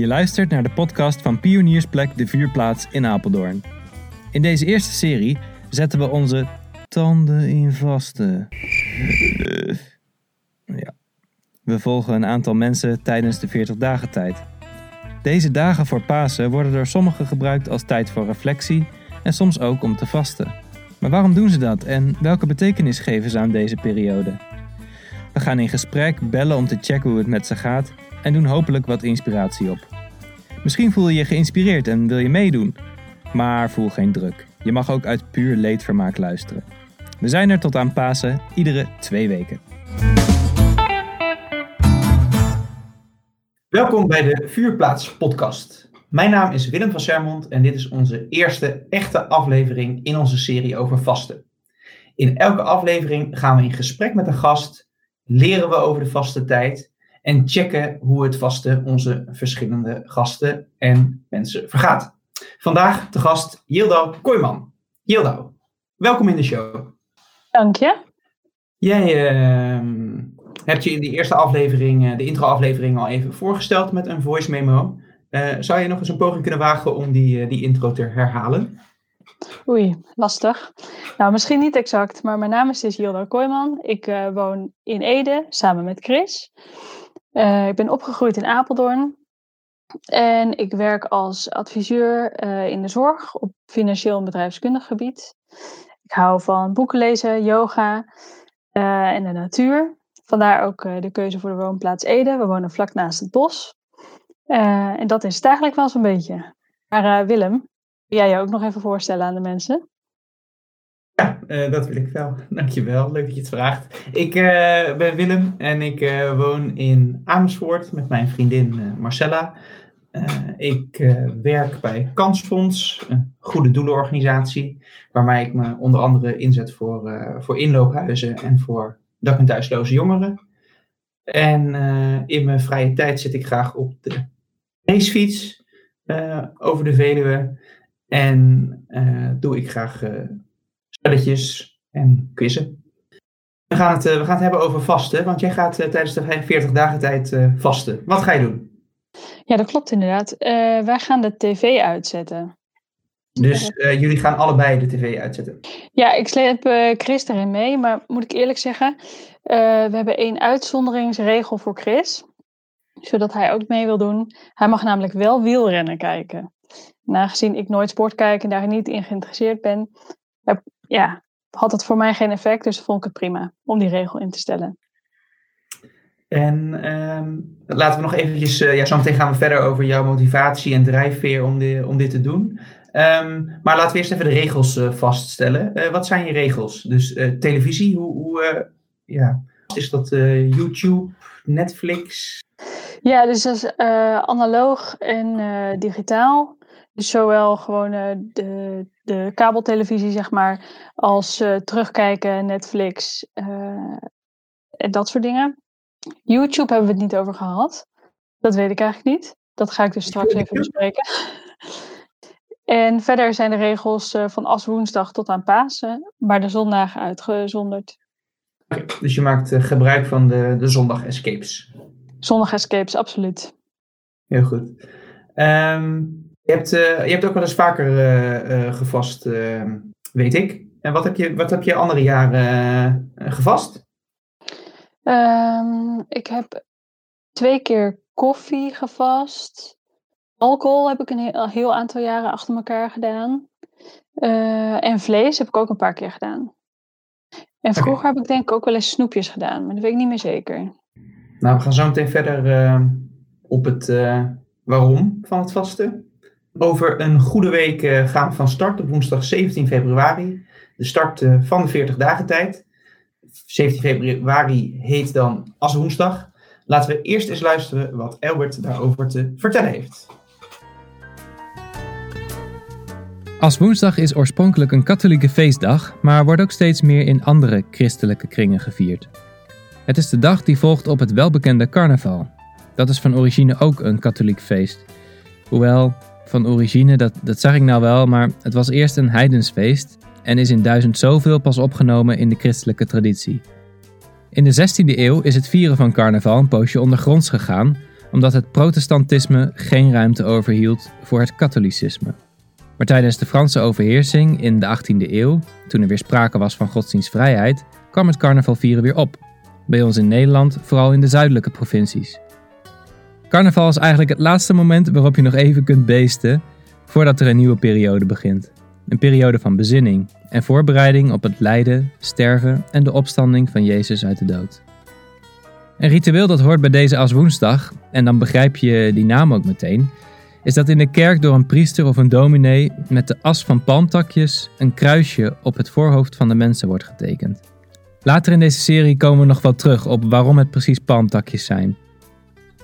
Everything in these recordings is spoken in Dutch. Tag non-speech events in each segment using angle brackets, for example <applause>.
Je luistert naar de podcast van Pioniersplek De Vuurplaats in Apeldoorn. In deze eerste serie zetten we onze tanden in vaste. Ja. We volgen een aantal mensen tijdens de 40 dagen tijd. Deze dagen voor Pasen worden door sommigen gebruikt als tijd voor reflectie en soms ook om te vasten. Maar waarom doen ze dat en welke betekenis geven ze aan deze periode? We gaan in gesprek, bellen om te checken hoe het met ze gaat en doen hopelijk wat inspiratie op. Misschien voel je je geïnspireerd en wil je meedoen, maar voel geen druk. Je mag ook uit puur leedvermaak luisteren. We zijn er tot aan Pasen, iedere twee weken. Welkom bij de Vuurplaats podcast. Mijn naam is Willem van Sermond en dit is onze eerste echte aflevering in onze serie over vasten. In elke aflevering gaan we in gesprek met een gast, leren we over de vaste tijd en checken hoe het vasten onze verschillende gasten en mensen vergaat. Vandaag de gast Yildau Kooijman. Yildau, welkom in de show. Dank je. Jij ehm, hebt je in de eerste aflevering, eh, de intro-aflevering, al even voorgesteld met een voice memo. Eh, zou je nog eens een poging kunnen wagen om die, eh, die intro te herhalen? Oei, lastig. Nou, misschien niet exact, maar mijn naam is dus Yilda Kooijman. Ik woon in Ede samen met Chris. Ik ben opgegroeid in Apeldoorn. En ik werk als adviseur in de zorg op financieel en bedrijfskundig gebied. Ik hou van boeken lezen, yoga en de natuur. Vandaar ook de keuze voor de woonplaats Ede. We wonen vlak naast het bos. En dat is het eigenlijk wel zo'n beetje. Maar Willem, wil jij je ook nog even voorstellen aan de mensen? Ja, dat wil ik wel. <laughs> Dankjewel. Leuk dat je het vraagt. Ik ben Willem en ik woon in Amersfoort met mijn vriendin Marcella. ik werk bij Kansfonds, een goede doelenorganisatie, waarmee ik me onder andere inzet voor, voor inloophuizen en voor dak- en thuisloze jongeren. En in mijn vrije tijd zit ik graag op de racefiets over de Veluwe. En doe ik graag spelletjes en quizzen. We gaan, het, we gaan het hebben over vasten, want jij gaat tijdens de 40 dagen tijd vasten. Wat ga je doen? Ja, dat klopt inderdaad. wij gaan de tv uitzetten. Dus uh, jullie gaan allebei de tv uitzetten? Ja, ik sleep uh, Chris erin mee. Maar moet ik eerlijk zeggen, uh, we hebben één uitzonderingsregel voor Chris. Zodat hij ook mee wil doen. Hij mag namelijk wel wielrennen kijken. En aangezien ik nooit sport kijk en daar niet in geïnteresseerd ben, heb, ja, had het voor mij geen effect. Dus vond ik het prima om die regel in te stellen. En um, laten we nog eventjes, ja, zo meteen gaan we verder over jouw motivatie en drijfveer om, de, om dit te doen. Um, maar laten we eerst even de regels uh, vaststellen. Uh, wat zijn je regels? Dus televisie, hoe, hoe ja, is dat YouTube, Netflix? Ja, dus dat is analoog en digitaal. Zowel gewoon de, de kabeltelevisie, zeg maar, als terugkijken, Netflix en dat soort dingen. YouTube hebben we het niet over gehad. Dat weet ik eigenlijk niet. Dat ga ik dus straks even bespreken. <laughs> En verder zijn de regels van as woensdag tot aan Pasen, maar de zondagen uitgezonderd. Okay, dus je maakt gebruik van de, de zondag escapes? Zondag escapes, absoluut. Heel goed. Um, je, hebt, uh, je hebt ook wel eens vaker gevast, ehm, weet ik. En wat heb je, wat heb je andere jaren gevast? Um, ik heb twee keer koffie gevast. Alcohol heb ik een heel, heel aantal jaren achter elkaar gedaan. Uh, en vlees heb ik ook een paar keer gedaan. En vroeger okay. heb ik denk ik ook wel eens snoepjes gedaan, maar dat weet ik niet meer zeker. Nou, we gaan zo meteen verder uh, op het uh, waarom van het vasten. Over een goede week gaan we van start op woensdag 17 februari. De start van de 40 dagen tijd. 17 februari heet dan als woensdag. Laten we eerst eens luisteren wat Albert daarover te vertellen heeft. Als woensdag is oorspronkelijk een katholieke feestdag, maar wordt ook steeds meer in andere christelijke kringen gevierd. Het is de dag die volgt op het welbekende carnaval. Dat is van origine ook een katholiek feest. Hoewel, van origine, dat, dat zag ik nou wel, maar het was eerst een heidensfeest en is in duizend zoveel pas opgenomen in de christelijke traditie. In de 16e eeuw is het vieren van carnaval een poosje ondergronds gegaan, omdat het protestantisme geen ruimte overhield voor het katholicisme. Maar tijdens de Franse overheersing in de 18e eeuw, toen er weer sprake was van godsdienstvrijheid, kwam het carnaval vieren weer op. Bij ons in Nederland vooral in de zuidelijke provincies. Carnaval is eigenlijk het laatste moment waarop je nog even kunt beesten voordat er een nieuwe periode begint. Een periode van bezinning en voorbereiding op het lijden, sterven en de opstanding van Jezus uit de dood. Een ritueel dat hoort bij deze aswoensdag, en dan begrijp je die naam ook meteen, is dat in de kerk door een priester of een dominee met de as van palmtakjes een kruisje op het voorhoofd van de mensen wordt getekend. Later in deze serie komen we nog wel terug op waarom het precies palmtakjes zijn.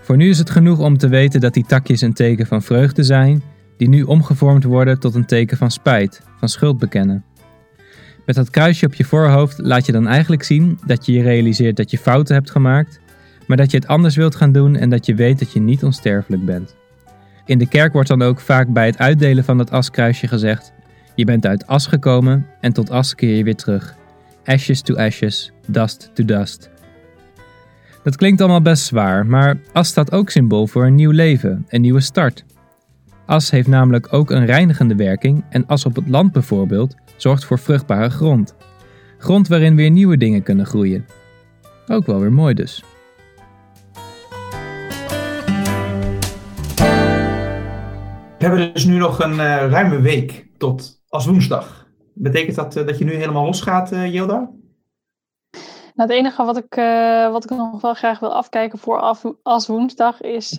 Voor nu is het genoeg om te weten dat die takjes een teken van vreugde zijn, die nu omgevormd worden tot een teken van spijt, van schuld bekennen. Met dat kruisje op je voorhoofd laat je dan eigenlijk zien dat je je realiseert dat je fouten hebt gemaakt, maar dat je het anders wilt gaan doen en dat je weet dat je niet onsterfelijk bent. In de kerk wordt dan ook vaak bij het uitdelen van het askruisje gezegd: Je bent uit as gekomen en tot as keer je weer terug. Ashes to ashes, dust to dust. Dat klinkt allemaal best zwaar, maar as staat ook symbool voor een nieuw leven, een nieuwe start. As heeft namelijk ook een reinigende werking en as op het land bijvoorbeeld zorgt voor vruchtbare grond. Grond waarin weer nieuwe dingen kunnen groeien. Ook wel weer mooi dus. We hebben dus nu nog een uh, ruime week tot als woensdag. Betekent dat uh, dat je nu helemaal losgaat, uh, Yilda? Nou, het enige wat ik, wat ik nog wel graag wil afkijken voor af, als woensdag is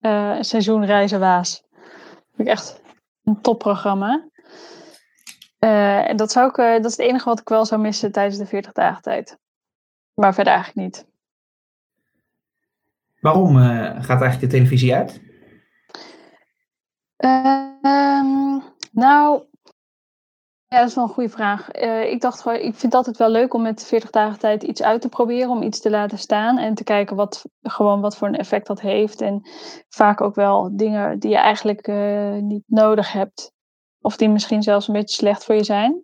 een seizoen Reizen Waas. Dat vind ik echt een topprogramma. en dat, zou ik, dat is het enige wat ik wel zou missen tijdens de 40 dagen tijd. Maar verder eigenlijk niet. Waarom gaat eigenlijk de televisie uit? Uh, nou, ja, dat is wel een goede vraag. Uh, ik dacht gewoon, ik vind altijd wel leuk om met 40 dagen tijd iets uit te proberen, om iets te laten staan en te kijken wat, gewoon wat voor een effect dat heeft. En vaak ook wel dingen die je eigenlijk uh, niet nodig hebt, of die misschien zelfs een beetje slecht voor je zijn.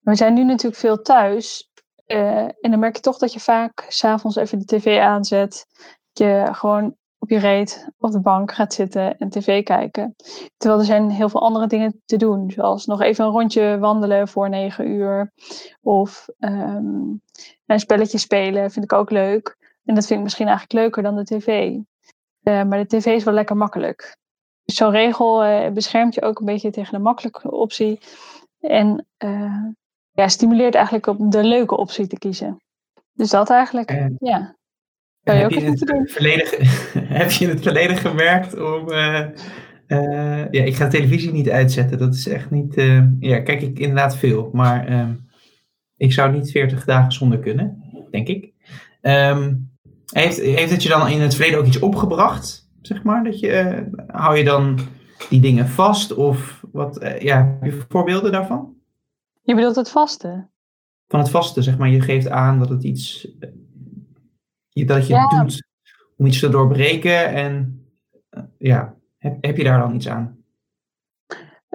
We zijn nu natuurlijk veel thuis. Uh, en dan merk je toch dat je vaak s'avonds even de tv aanzet. Je gewoon op je reet op de bank gaat zitten en tv kijken. Terwijl er zijn heel veel andere dingen te doen. Zoals nog even een rondje wandelen voor negen uur. Of um, een spelletje spelen vind ik ook leuk. En dat vind ik misschien eigenlijk leuker dan de tv. Uh, maar de tv is wel lekker makkelijk. Dus zo'n regel uh, beschermt je ook een beetje tegen de makkelijke optie. En uh, ja, stimuleert eigenlijk om de leuke optie te kiezen. Dus dat eigenlijk, ja. Heb je, het verleden, <laughs> heb je in het verleden gemerkt om. Uh, uh, ja, ik ga de televisie niet uitzetten. Dat is echt niet. Uh, ja, kijk ik inderdaad veel. Maar ehm, ik zou niet 40 dagen zonder kunnen, denk ik. Um, heeft, heeft het je dan in het verleden ook iets opgebracht? Zeg maar, dat je, hou je dan die dingen vast? Of wat, ja, heb je voorbeelden daarvan? Je bedoelt het vasten? Van het vasten, zeg maar. Je geeft aan dat het iets dat je ja. doet om iets te doorbreken. En uh, ja, heb, heb je daar dan iets aan?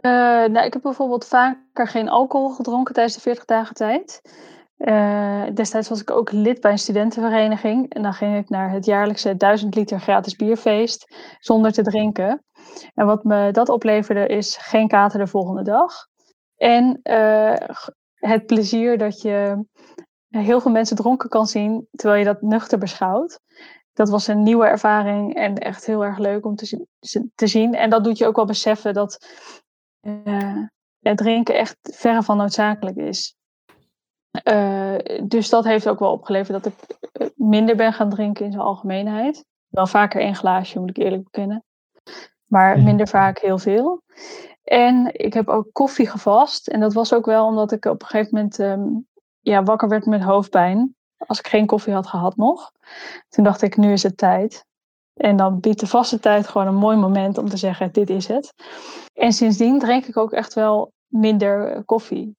Uh, nou, ik heb bijvoorbeeld vaker geen alcohol gedronken tijdens de 40 dagen tijd. Uh, destijds was ik ook lid bij een studentenvereniging. En dan ging ik naar het jaarlijkse 1000 liter gratis bierfeest zonder te drinken. En wat me dat opleverde is geen kater de volgende dag. En uh, het plezier dat je heel veel mensen dronken kan zien, terwijl je dat nuchter beschouwt. Dat was een nieuwe ervaring en echt heel erg leuk om te, te zien. En dat doet je ook wel beseffen dat uh, het drinken echt verre van noodzakelijk is. Uh, dus dat heeft ook wel opgeleverd dat ik eh, minder ben gaan drinken in zijn algemeenheid. Wel vaker één glaasje, moet ik eerlijk bekennen. Maar minder vaak heel veel. En ik heb ook koffie gevast. En dat was ook wel omdat ik op een gegeven moment um, ja, wakker werd met hoofdpijn. Als ik geen koffie had gehad nog. Toen dacht ik, nu is het tijd. En dan biedt de vaste tijd gewoon een mooi moment om te zeggen, dit is het. En sindsdien drink ik ook echt wel minder koffie.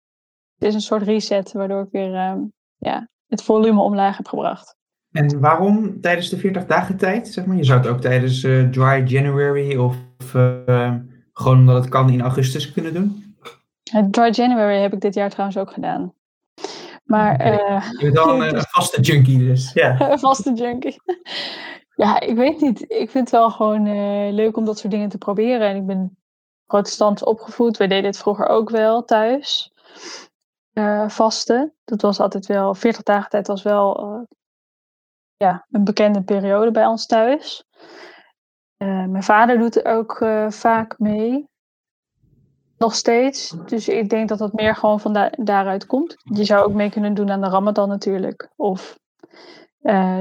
Het is een soort reset, waardoor ik weer uh, ja, het volume omlaag heb gebracht. En waarom tijdens de 40 dagen tijd? Zeg maar? Je zou het ook tijdens uh, dry January of uh, gewoon omdat het kan in augustus kunnen doen? Dry January heb ik dit jaar trouwens ook gedaan. Maar, uh, je bent dan een <laughs> vaste junkie dus. Ja. <laughs> een vaste junkie. <laughs> Ja, ik weet niet. Ik vind het wel gewoon eh, leuk om dat soort dingen te proberen. En ik ben protestants opgevoed. Wij deden het vroeger ook wel thuis. Uh, vasten. Dat was altijd wel, 40 dagen tijd was wel uh, ja, een bekende periode bij ons thuis. mijn vader doet er ook vaak mee. Nog steeds. Dus ik denk dat dat meer gewoon van da daaruit komt. Je zou ook mee kunnen doen aan de Ramadan natuurlijk. Of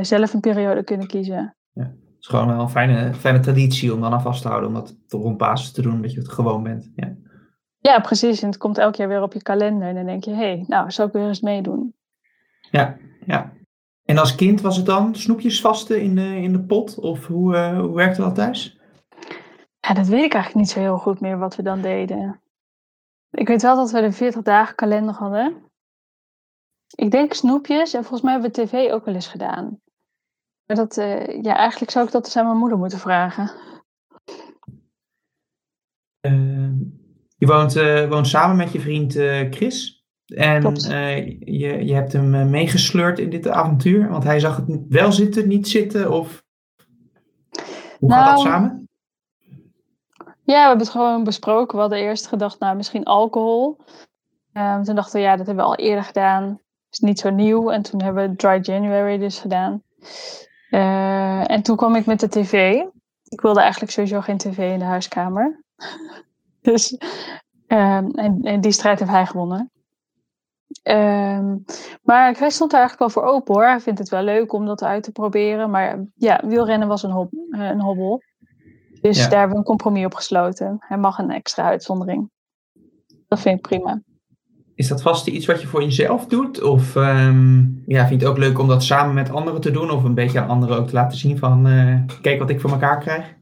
zelf een periode kunnen kiezen. Ja. Het is gewoon wel een fijne, fijne traditie om dan aan vast te houden. Om dat rond Pasen te doen, dat je het gewoon bent. Ja. ja, precies. En het komt elk jaar weer op je kalender. En dan denk je, hé, hey, nou, zou ik weer eens meedoen. Ja, ja. En als kind was het dan snoepjes vasten in de, in de pot? Of hoe, uh, hoe werkte dat thuis? Ja, dat weet ik eigenlijk niet zo heel goed meer wat we dan deden. Ik weet wel dat we de 40 dagen kalender hadden. Ik denk snoepjes en volgens mij hebben we tv ook wel eens gedaan. Maar dat, uh, ja, eigenlijk zou ik dat eens aan mijn moeder moeten vragen. Uh, je woont, uh, woont samen met je vriend Chris. En je, je hebt hem meegesleurd in dit avontuur. Want hij zag het wel zitten, niet zitten. Of hoe nou, gaat dat nou, samen? Ja, we hebben het gewoon besproken. We hadden eerst gedacht, nou, misschien alcohol. Um, toen dachten we, ja, dat hebben we al eerder gedaan. is niet zo nieuw. En toen hebben we Dry January dus gedaan. Uh, en toen kwam ik met de tv. Ik wilde eigenlijk sowieso geen tv in de huiskamer. <laughs> dus, um, en, die strijd heeft hij gewonnen. Um, maar hij stond er eigenlijk wel voor open hoor. Hij vindt het wel leuk om dat uit te proberen. Maar ja, wielrennen was een, hob een hobbel. Dus ja. daar hebben we een compromis op gesloten. Hij mag een extra uitzondering. Dat vind ik prima. Is dat vast iets wat je voor jezelf doet? Of um, ja, vind je het ook leuk om dat samen met anderen te doen? Of een beetje aan anderen ook te laten zien van... Uh, kijk wat ik voor elkaar krijg?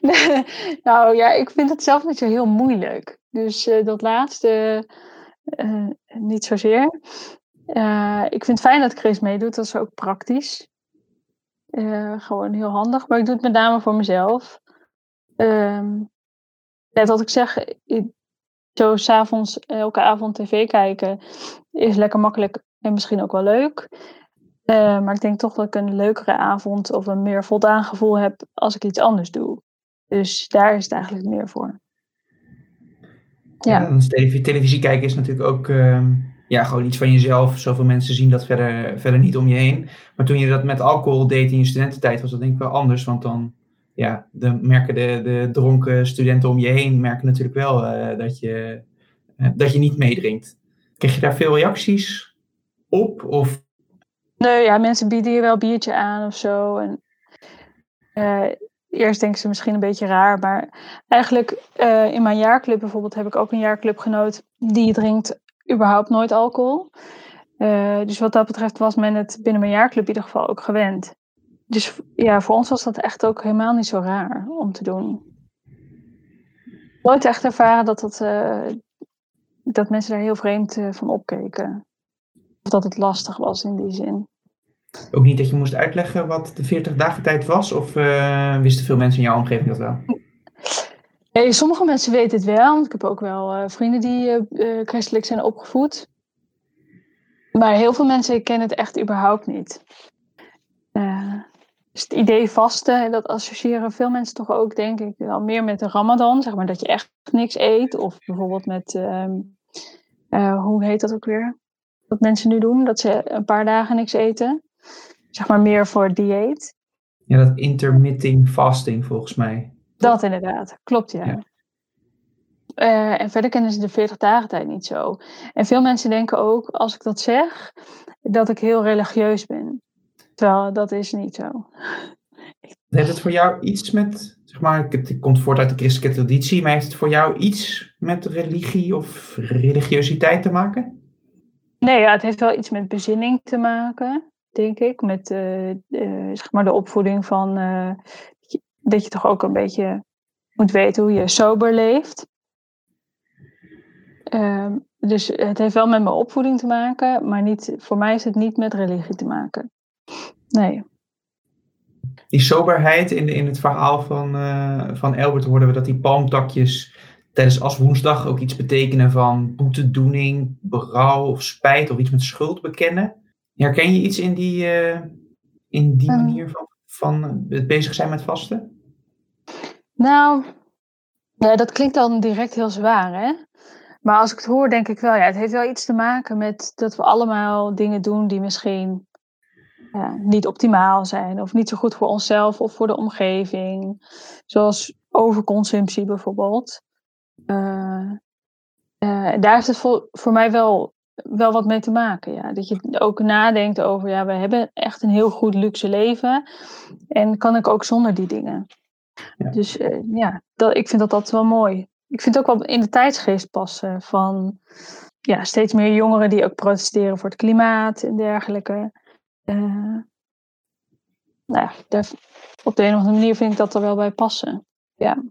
nee, <laughs> nou ja, ik vind het zelf niet zo heel moeilijk. Dus uh, dat laatste uh, niet zozeer. ik vind het fijn dat Chris meedoet. Dat is ook praktisch. Gewoon heel handig. Maar ik doe het met name voor mezelf. Um, net wat ik zeg... Zo s'avonds elke avond tv kijken is lekker makkelijk en misschien ook wel leuk. Uh, maar ik denk toch dat ik een leukere avond of een meer voldaan gevoel heb als ik iets anders doe. Dus daar is het eigenlijk meer voor. Ja, televisie, televisie, kijken is natuurlijk ook uh, ja, gewoon iets van jezelf. Zoveel mensen zien dat verder, verder niet om je heen. Maar toen je dat met alcohol deed in je studententijd, was dat denk ik wel anders. Want dan ja, de, merken de, de dronken studenten om je heen merken natuurlijk wel uh, dat, je, uh, dat je niet meedrinkt. Krijg je daar veel reacties op? Of? Nee, ja, mensen bieden je wel biertje aan of zo. En, uh, eerst denken ze misschien een beetje raar, maar eigenlijk in mijn jaarclub bijvoorbeeld heb ik ook een jaarclubgenoot die drinkt überhaupt nooit alcohol. dus wat dat betreft was men het binnen mijn jaarclub in ieder geval ook gewend dus ja, voor ons was dat echt ook helemaal niet zo raar om te doen. Nooit echt ervaren dat, dat, uh, dat mensen daar heel vreemd uh, van opkeken. Of dat het lastig was in die zin. Ook niet dat je moest uitleggen wat de 40 dagen tijd was? Of wisten veel mensen in jouw omgeving dat wel? Sommige mensen weten het wel. Want ik heb ook wel vrienden die christelijk zijn opgevoed. Maar heel veel mensen kennen het echt überhaupt niet. Dus het idee vasten, dat associëren veel mensen toch ook, denk ik, wel meer met de Ramadan. Zeg maar dat je echt niks eet. Of bijvoorbeeld met, uh, hoe heet dat ook weer? Wat mensen nu doen, dat ze een paar dagen niks eten. Zeg maar meer voor dieet. Ja, dat intermitting fasting volgens mij. Dat inderdaad, klopt ja. ja. Uh, en verder kennen ze de 40 dagen tijd niet zo. En veel mensen denken ook, als ik dat zeg, dat ik heel religieus ben. Terwijl dat is niet zo. <laughs> Heeft het voor jou iets met, zeg maar, het komt voort uit de christelijke traditie, maar heeft het voor jou iets met religie of religiositeit te maken? Nee, ja, het heeft wel iets met bezinning te maken, denk ik. Met uh, zeg maar de opvoeding van uh, dat je toch ook een beetje moet weten hoe je sober leeft. Um, dus het heeft wel met mijn opvoeding te maken, maar niet, voor mij is het niet met religie te maken. Nee. Die soberheid in, in het verhaal van, uh, van Albert hoorden we dat die palmtakjes tijdens als woensdag ook iets betekenen van boetedoening, berouw of spijt of iets met schuld bekennen. Herken je iets in die, uh, in die Ehm. manier van, van het bezig zijn met vasten? Nou, dat klinkt dan direct heel zwaar, hè? Maar als ik het hoor, denk ik wel, ja, het heeft wel iets te maken met dat we allemaal dingen doen die misschien ja, niet optimaal zijn. Of niet zo goed voor onszelf of voor de omgeving. Zoals overconsumptie bijvoorbeeld. Eh, eh, daar heeft het voor, voor mij wel, wel wat mee te maken. Ja. Dat je ook nadenkt over, ja, we hebben echt een heel goed luxe leven. En kan ik ook zonder die dingen? Ja. Dus eh, ja, dat, ik vind dat altijd wel mooi. Ik vind het ook wel in de tijdsgeest passen van ja, steeds meer jongeren die ook protesteren voor het klimaat en dergelijke. Eh, nou ja, daar, op de een of andere manier vind ik dat er wel bij passen. Ja.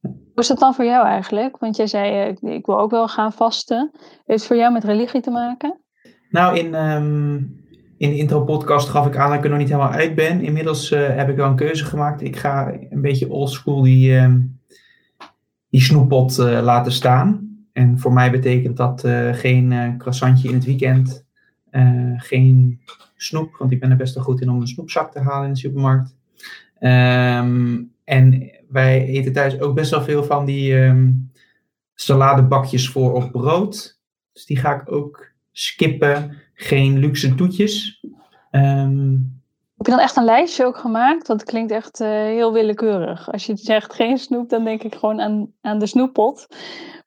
Hoe is dat dan voor jou eigenlijk? Want jij zei, eh, ik, ik wil ook wel gaan vasten. Heeft het voor jou met religie te maken? Nou, in, ehm, in de intro-podcast gaf ik aan dat ik er nog niet helemaal uit ben. Inmiddels eh, heb ik wel een keuze gemaakt. Ik ga een beetje oldschool die, ehm, die snoeppot eh, laten staan. En voor mij betekent dat eh, geen croissantje in het weekend. geen snoep, want ik ben er best wel goed in om een snoepzak te halen in de supermarkt. Ehm, en wij eten thuis ook best wel veel van die ehm, saladebakjes voor op brood. Dus die ga ik ook skippen. Geen luxe toetjes. Ehm, Heb je dan echt een lijstje ook gemaakt? Dat klinkt echt eh, heel willekeurig. Als je zegt geen snoep, dan denk ik gewoon aan, aan de snoeppot.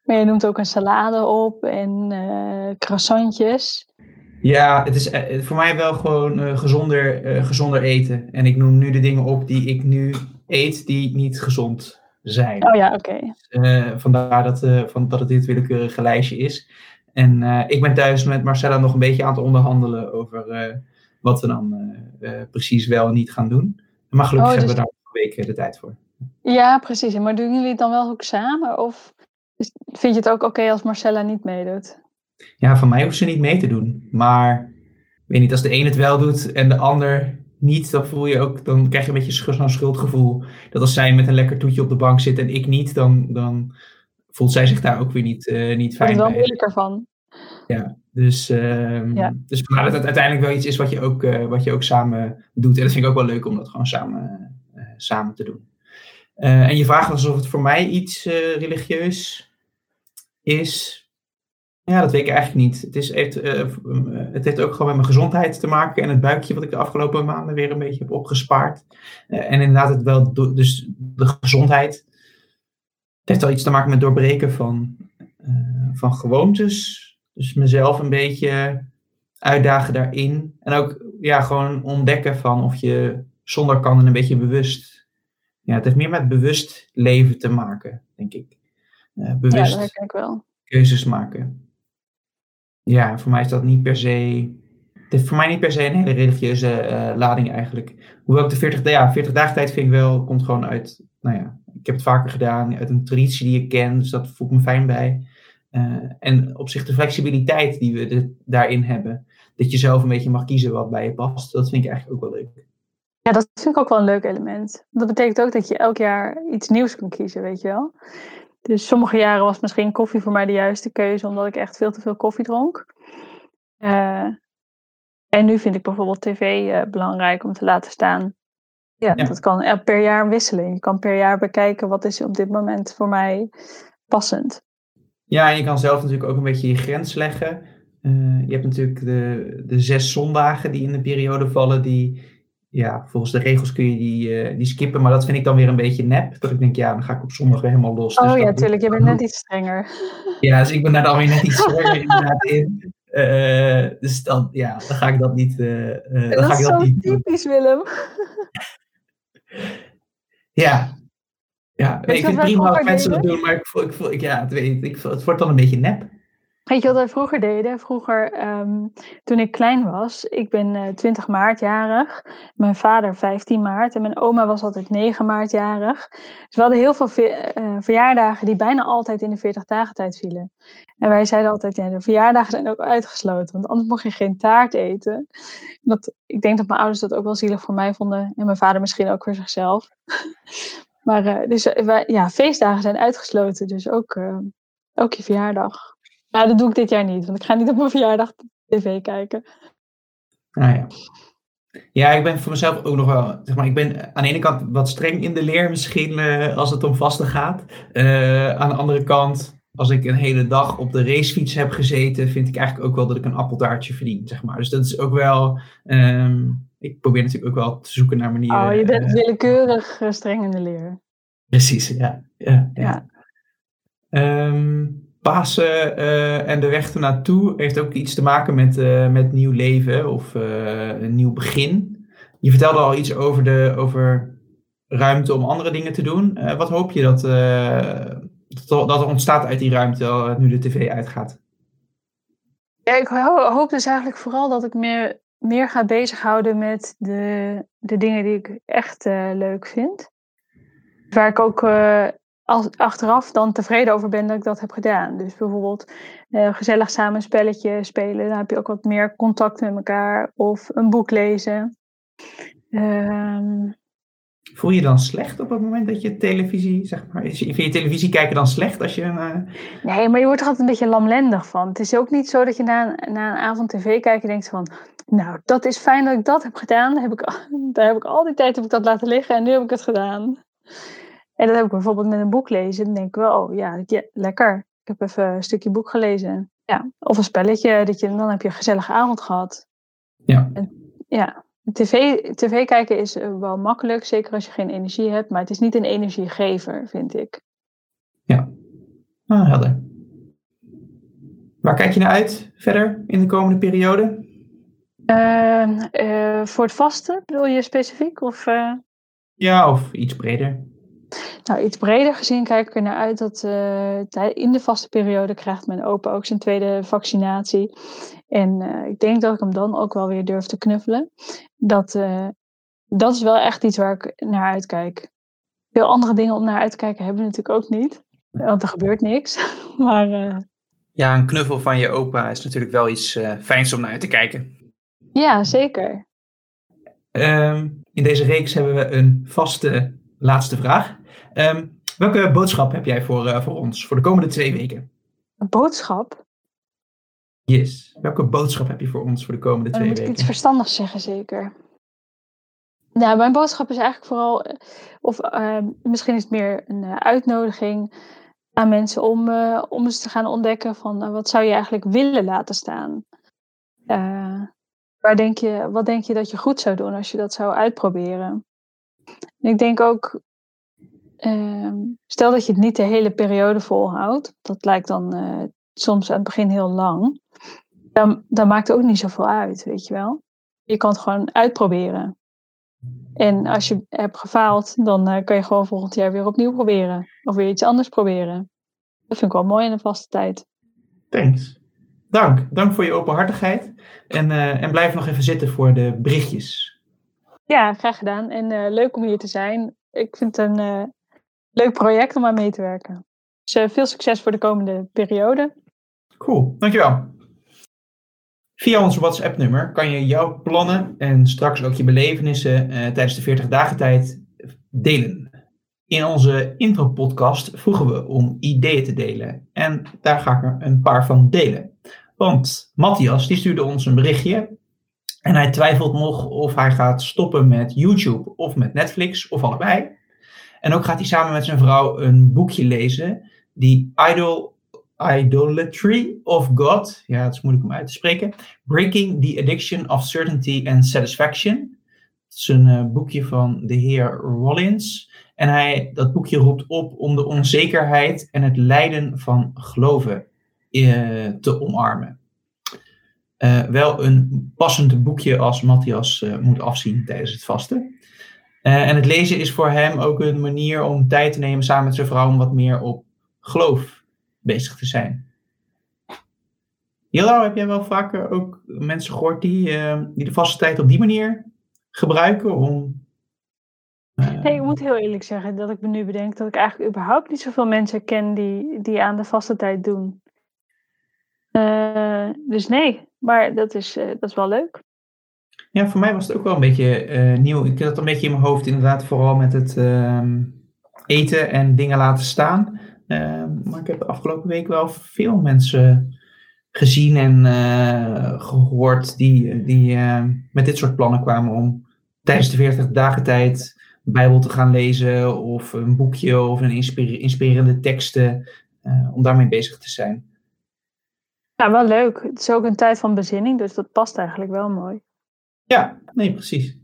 Maar je noemt ook een salade op en eh, croissantjes. ja, het is eh, voor mij wel gewoon gezonder, gezonder eten. En ik noem nu de dingen op die ik nu eet die niet gezond zijn. Oh ja, oké. Eh, vandaar dat, van, dat het dit willekeurige lijstje is. En eh, ik ben thuis met Marcella nog een beetje aan het onderhandelen over eh, wat we dan eh, precies wel en niet gaan doen. Maar gelukkig Oh, dus- hebben we daar een week de tijd voor. Ja, precies. Maar doen jullie het dan wel ook samen? Of vind je het ook oké als Marcella niet meedoet? Ja, van mij hoeft ze niet mee te doen. Maar ik weet niet, als de een het wel doet en de ander niet, dan voel je ook, dan krijg je een beetje zo'n schuldgevoel. Dat als zij met een lekker toetje op de bank zit en ik niet, dan, dan voelt zij zich daar ook weer niet, eh, niet fijn het wel bij. moeilijker van? Dus, ehm, Ja. dus vandaar dat het uiteindelijk wel iets is wat je, ook, eh, wat je ook samen doet. En dat vind ik ook wel leuk om dat gewoon samen, eh, samen te doen. En je vraagt alsof het voor mij iets religieus is. Ja, dat weet ik eigenlijk niet. Het, is, heeft, het heeft ook gewoon met mijn gezondheid te maken en het buikje wat ik de afgelopen maanden weer een beetje heb opgespaard. En inderdaad, het wel, dus de gezondheid. Het heeft wel iets te maken met doorbreken van, eh, van gewoontes. Dus mezelf een beetje uitdagen daarin. En ook ja, gewoon ontdekken van of je zonder kan en een beetje bewust. Ja, het heeft meer met bewust leven te maken, denk ik. Eh, Ja, bewust dat herken ik wel. keuzes maken. Ja, voor mij is dat niet per se. Het heeft voor mij niet per se een hele religieuze eh, lading eigenlijk. Hoewel ik de 40, ja, 40 dagen tijd vind ik wel, komt gewoon uit, nou ja, ik heb het vaker gedaan, uit een traditie die ik ken, dus dat voel ik me fijn bij. Eh, en op zich de flexibiliteit die we daarin hebben, dat je zelf een beetje mag kiezen wat bij je past, dat vind ik eigenlijk ook wel leuk. Ja, dat vind ik ook wel een leuk element. Dat betekent ook dat je elk jaar iets nieuws kan kiezen, weet je wel. Dus sommige jaren was misschien koffie voor mij de juiste keuze, omdat ik echt veel te veel koffie dronk. Eh, en nu vind ik bijvoorbeeld tv eh, belangrijk om te laten staan. Ja, Ja. dat kan el- per jaar wisselen. Je kan per jaar bekijken wat is op dit moment voor mij passend. Ja, en je kan zelf natuurlijk ook een beetje je grens leggen. Eh, je hebt natuurlijk de, de zes zondagen die in de periode vallen, die, ja, volgens de regels kun je die, eh, die skippen, maar dat vind ik dan weer een beetje nep. Dat ik denk, ja, dan ga ik op zondag weer helemaal los. Dus oh ja, tuurlijk. Je bent net iets strenger. Ja, dus ik ben daar dan weer net iets strenger <laughs> inderdaad in. Eh, dus dan, ja, dan ga ik dat niet, eh, eh, dan dat ga ik is dat zo niet typisch, Willem. Ja. Ja, ik vind het prima vroeger mensen dat doen, maar ik voel, ik voel, ik, ja, het, weet, ik, voel- het wordt dan een beetje nep. Weet je wat wij vroeger deden? Vroeger, ehm, toen ik klein was, ik ben eh 20 maart jarig, mijn vader 15 maart en mijn oma was altijd 9 maart jarig. Dus we hadden heel veel ve- eh, verjaardagen die bijna altijd in de 40 dagen tijd vielen. En wij zeiden altijd, ja, de verjaardagen zijn ook uitgesloten, want anders mocht je geen taart eten. Dat, ik denk dat mijn ouders dat ook wel zielig voor mij vonden en mijn vader misschien ook voor zichzelf. <laughs> maar eh, dus, ja, feestdagen zijn uitgesloten, dus ook, ook je verjaardag. Nou, dat doe ik dit jaar niet, want ik ga niet op mijn verjaardag tv kijken. Nou ja. Ja, ik ben voor mezelf ook nog wel, zeg maar, ik ben aan de ene kant wat streng in de leer misschien eh, als het om vasten gaat. Uh, aan de andere kant, als ik een hele dag op de racefiets heb gezeten, vind ik eigenlijk ook wel dat ik een appeltaartje verdien, zeg maar. Dus dat is ook wel, um, ik probeer natuurlijk ook wel te zoeken naar manieren. Oh, je bent uh, willekeurig streng in de leer. Precies, ja. ja, ja. ja. Um, Pasen uh, en de weg ernaartoe heeft ook iets te maken met, uh, met nieuw leven of uh, een nieuw begin. Je vertelde al iets over, de, over ruimte om andere dingen te doen. wat hoop je dat, dat er ontstaat uit die ruimte nu de tv uitgaat? Ja, ik hoop dus eigenlijk vooral dat ik meer, meer ga bezighouden met de, de dingen die ik echt leuk vind. Waar ik ook als, achteraf dan tevreden over ben dat ik dat heb gedaan. Dus bijvoorbeeld uh, gezellig samen een spelletje spelen. Dan heb je ook wat meer contact met elkaar. Of een boek lezen. Um, Voel je dan slecht op het moment dat je televisie, zeg maar, vind je televisie kijken dan slecht als je. Uh... Nee, maar je wordt er altijd een beetje lamlendig van. Het is ook niet zo dat je na een, na een avond tv kijkt en denkt van, nou, dat is fijn dat ik dat heb gedaan. Daar heb ik, <laughs> daar heb ik al die tijd heb ik dat laten liggen en nu heb ik het gedaan. En dat heb ik bijvoorbeeld met een boek lezen. Dan denk ik wel, oh ja, ja, lekker. Ik heb even een stukje boek gelezen. Ja, of een spelletje, dat je, dan heb je een gezellige avond gehad. Ja. En, ja, tv, tv kijken is eh, wel makkelijk, zeker als je geen energie hebt. Maar het is niet een energiegever, vind ik. Ja, ah, helder. Waar kijk je naar uit verder in de komende periode? Uh, uh, voor het vaste, bedoel je specifiek? Of, Ja, of iets breder. Nou, iets breder gezien kijk ik er naar uit dat uh, in de vaste periode krijgt mijn opa ook zijn tweede vaccinatie. En uh, ik denk dat ik hem dan ook wel weer durf te knuffelen. Dat, uh, dat is wel echt iets waar ik naar uitkijk. Veel andere dingen om naar uit te kijken hebben we natuurlijk ook niet. Want er gebeurt niks. <laughs> maar, ja, een knuffel van je opa is natuurlijk wel iets fijns om naar uit te kijken. Ja, zeker. Um, in deze reeks hebben we een vaste laatste vraag. Um, welke boodschap heb jij voor, uh, voor ons voor de komende twee weken? Een boodschap? Yes. Welke boodschap heb je voor ons voor de komende twee weken? Moet ik iets verstandigs zeggen, zeker? Nou, mijn boodschap is eigenlijk vooral, eh, of uh, misschien is het meer een uh, uitnodiging aan mensen om, uh, om eens te gaan ontdekken van wat zou je eigenlijk willen laten staan? waar denk je, wat denk je dat je goed zou doen als je dat zou uitproberen? Ik denk ook, uh, stel dat je het niet de hele periode volhoudt, dat lijkt dan uh, soms aan het begin heel lang, dan, dan maakt het ook niet zoveel uit, weet je wel. Je kan het gewoon uitproberen. En als je hebt gefaald, dan uh, kan je gewoon volgend jaar weer opnieuw proberen. Of weer iets anders proberen. Dat vind ik wel mooi in de vaste tijd. Thanks. Dank. Dank voor je openhartigheid. En, uh, en blijf nog even zitten voor de berichtjes. Ja, graag gedaan. En uh, leuk om hier te zijn. Ik vind het een uh, leuk project om aan mee te werken. Dus uh, veel succes voor de komende periode. Cool, dankjewel. Via ons WhatsApp-nummer kan je jouw plannen en straks ook je belevenissen tijdens de 40 dagen tijd delen. In onze intro-podcast vroegen we om ideeën te delen. En daar ga ik er een paar van delen. Want Matthias die stuurde ons een berichtje en hij twijfelt nog of hij gaat stoppen met YouTube of met Netflix of allebei. En ook gaat hij samen met zijn vrouw een boekje lezen, die Idol, Idolatry of God, ja, het is moeilijk om uit te spreken, Breaking the Addiction of Certainty and Satisfaction. Het is een uh, boekje van de heer Rollins. En hij, dat boekje roept op om de onzekerheid en het lijden van geloven uh, te omarmen. Uh, wel een passend boekje als Matthias uh, moet afzien tijdens het vasten. Uh, en het lezen is voor hem ook een manier om tijd te nemen samen met zijn vrouw om wat meer op geloof bezig te zijn. Jelo, heb jij wel vaker ook mensen gehoord die, die de vaste tijd op die manier gebruiken om. Nee, ik moet heel eerlijk zeggen dat ik me nu bedenk dat ik eigenlijk überhaupt niet zoveel mensen ken die, die aan de vaste tijd doen. dus nee, maar dat is, uh, dat is wel leuk. Ja, voor mij was het ook wel een beetje uh, nieuw. Ik had een beetje in mijn hoofd inderdaad vooral met het uh, eten en dingen laten staan. Ehm, maar ik heb de afgelopen week wel veel mensen gezien en eh, gehoord die, die eh, met dit soort plannen kwamen om tijdens de 40 dagen tijd Bijbel te gaan lezen of een boekje of een inspirerende teksten, om daarmee bezig te zijn. Ja, wel leuk. Het is ook een tijd van bezinning, dus dat past eigenlijk wel mooi. Ja, nee, precies.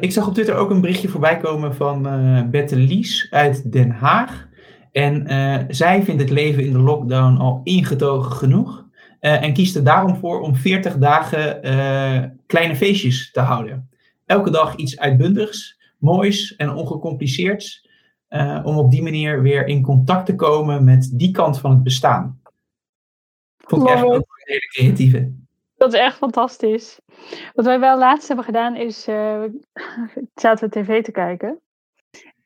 ik zag op Twitter ook een berichtje voorbij komen van uh, Bette Lies uit Den Haag. En uh, zij vindt het leven in de lockdown al ingetogen genoeg. En kiest er daarom voor om 40 dagen kleine feestjes te houden. Elke dag iets uitbundigs, moois en ongecompliceerds. om op die manier weer in contact te komen met die kant van het bestaan. Vond ik echt ook een hele creatieve. Dat is echt fantastisch. Wat wij wel laatst hebben gedaan is, <laughs> zaten we tv te kijken.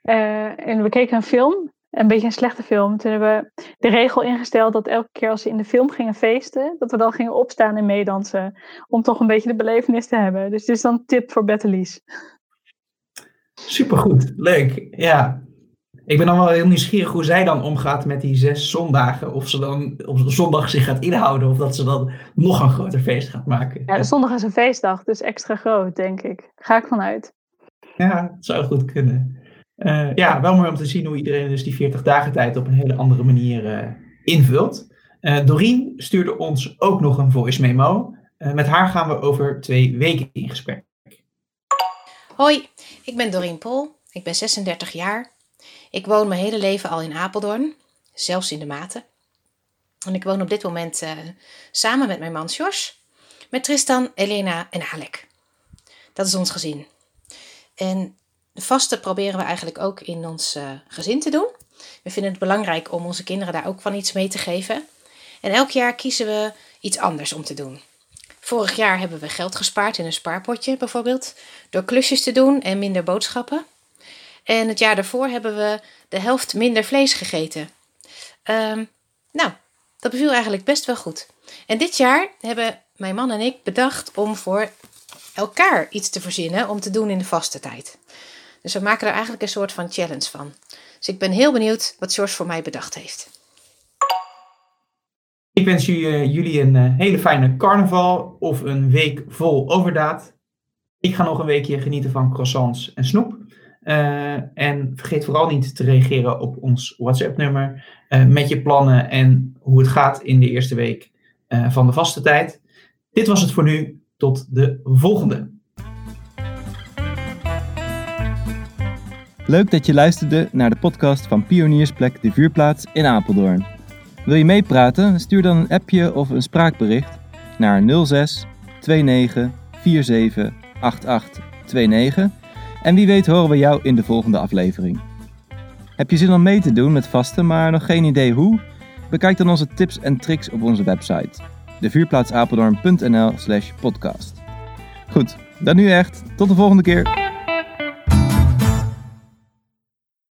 en we keken een film een beetje een slechte film. Toen hebben we de regel ingesteld dat elke keer als ze in de film gingen feesten, dat we dan gingen opstaan en meedansen. Om toch een beetje de belevenis te hebben. Dus dit is dan een tip voor Bettelies. Supergoed, leuk. Ja. Ik ben dan wel heel nieuwsgierig hoe zij dan omgaat met die zes zondagen. Of ze dan op zondag zich gaat inhouden of dat ze dan nog een groter feest gaat maken. Ja, zondag is een feestdag, dus extra groot, denk ik. Ga ik vanuit. Ja, dat zou goed kunnen. Uh, ja, wel mooi om te zien hoe iedereen dus die 40 dagen tijd op een hele andere manier uh, invult. Uh, Doreen stuurde ons ook nog een voice memo. met haar gaan we over twee weken in gesprek. Hoi, ik ben Doreen Pol. Ik ben 36 jaar. Ik woon mijn hele leven al in Apeldoorn, zelfs in de Maten. En ik woon op dit moment samen met mijn man Jos, met Tristan, Elena en Alek. Dat is ons gezin. En de vaste proberen we eigenlijk ook in ons uh, gezin te doen. We vinden het belangrijk om onze kinderen daar ook van iets mee te geven. En elk jaar kiezen we iets anders om te doen. Vorig jaar hebben we geld gespaard in een spaarpotje bijvoorbeeld, door klusjes te doen en minder boodschappen. En het jaar daarvoor hebben we de helft minder vlees gegeten. Um, nou, dat beviel eigenlijk best wel goed. En dit jaar hebben mijn man en ik bedacht om voor elkaar iets te verzinnen om te doen in de vaste tijd. Dus we maken er eigenlijk een soort van challenge van. Dus ik ben heel benieuwd wat George voor mij bedacht heeft. Ik wens jullie een eh, hele fijne carnaval of een week vol overdaad. Ik ga nog een weekje genieten van croissants en snoep. Uh, en vergeet vooral niet te reageren op ons WhatsApp-nummer uh, met je plannen en hoe het gaat in de eerste week uh, van de vaste tijd. Dit was het voor nu. Tot de volgende. Leuk dat je luisterde naar de podcast van Pioniersplek de Vuurplaats in Apeldoorn. Wil je meepraten? Stuur dan een appje of een spraakbericht naar 06 29 47 88 29 en wie weet horen we jou in de volgende aflevering. Heb je zin om mee te doen met vasten, maar nog geen idee hoe? Bekijk dan onze tips en tricks op onze website devuurplaatsapeldoorn.nl slash podcast. Goed, dan nu echt. Tot de volgende keer.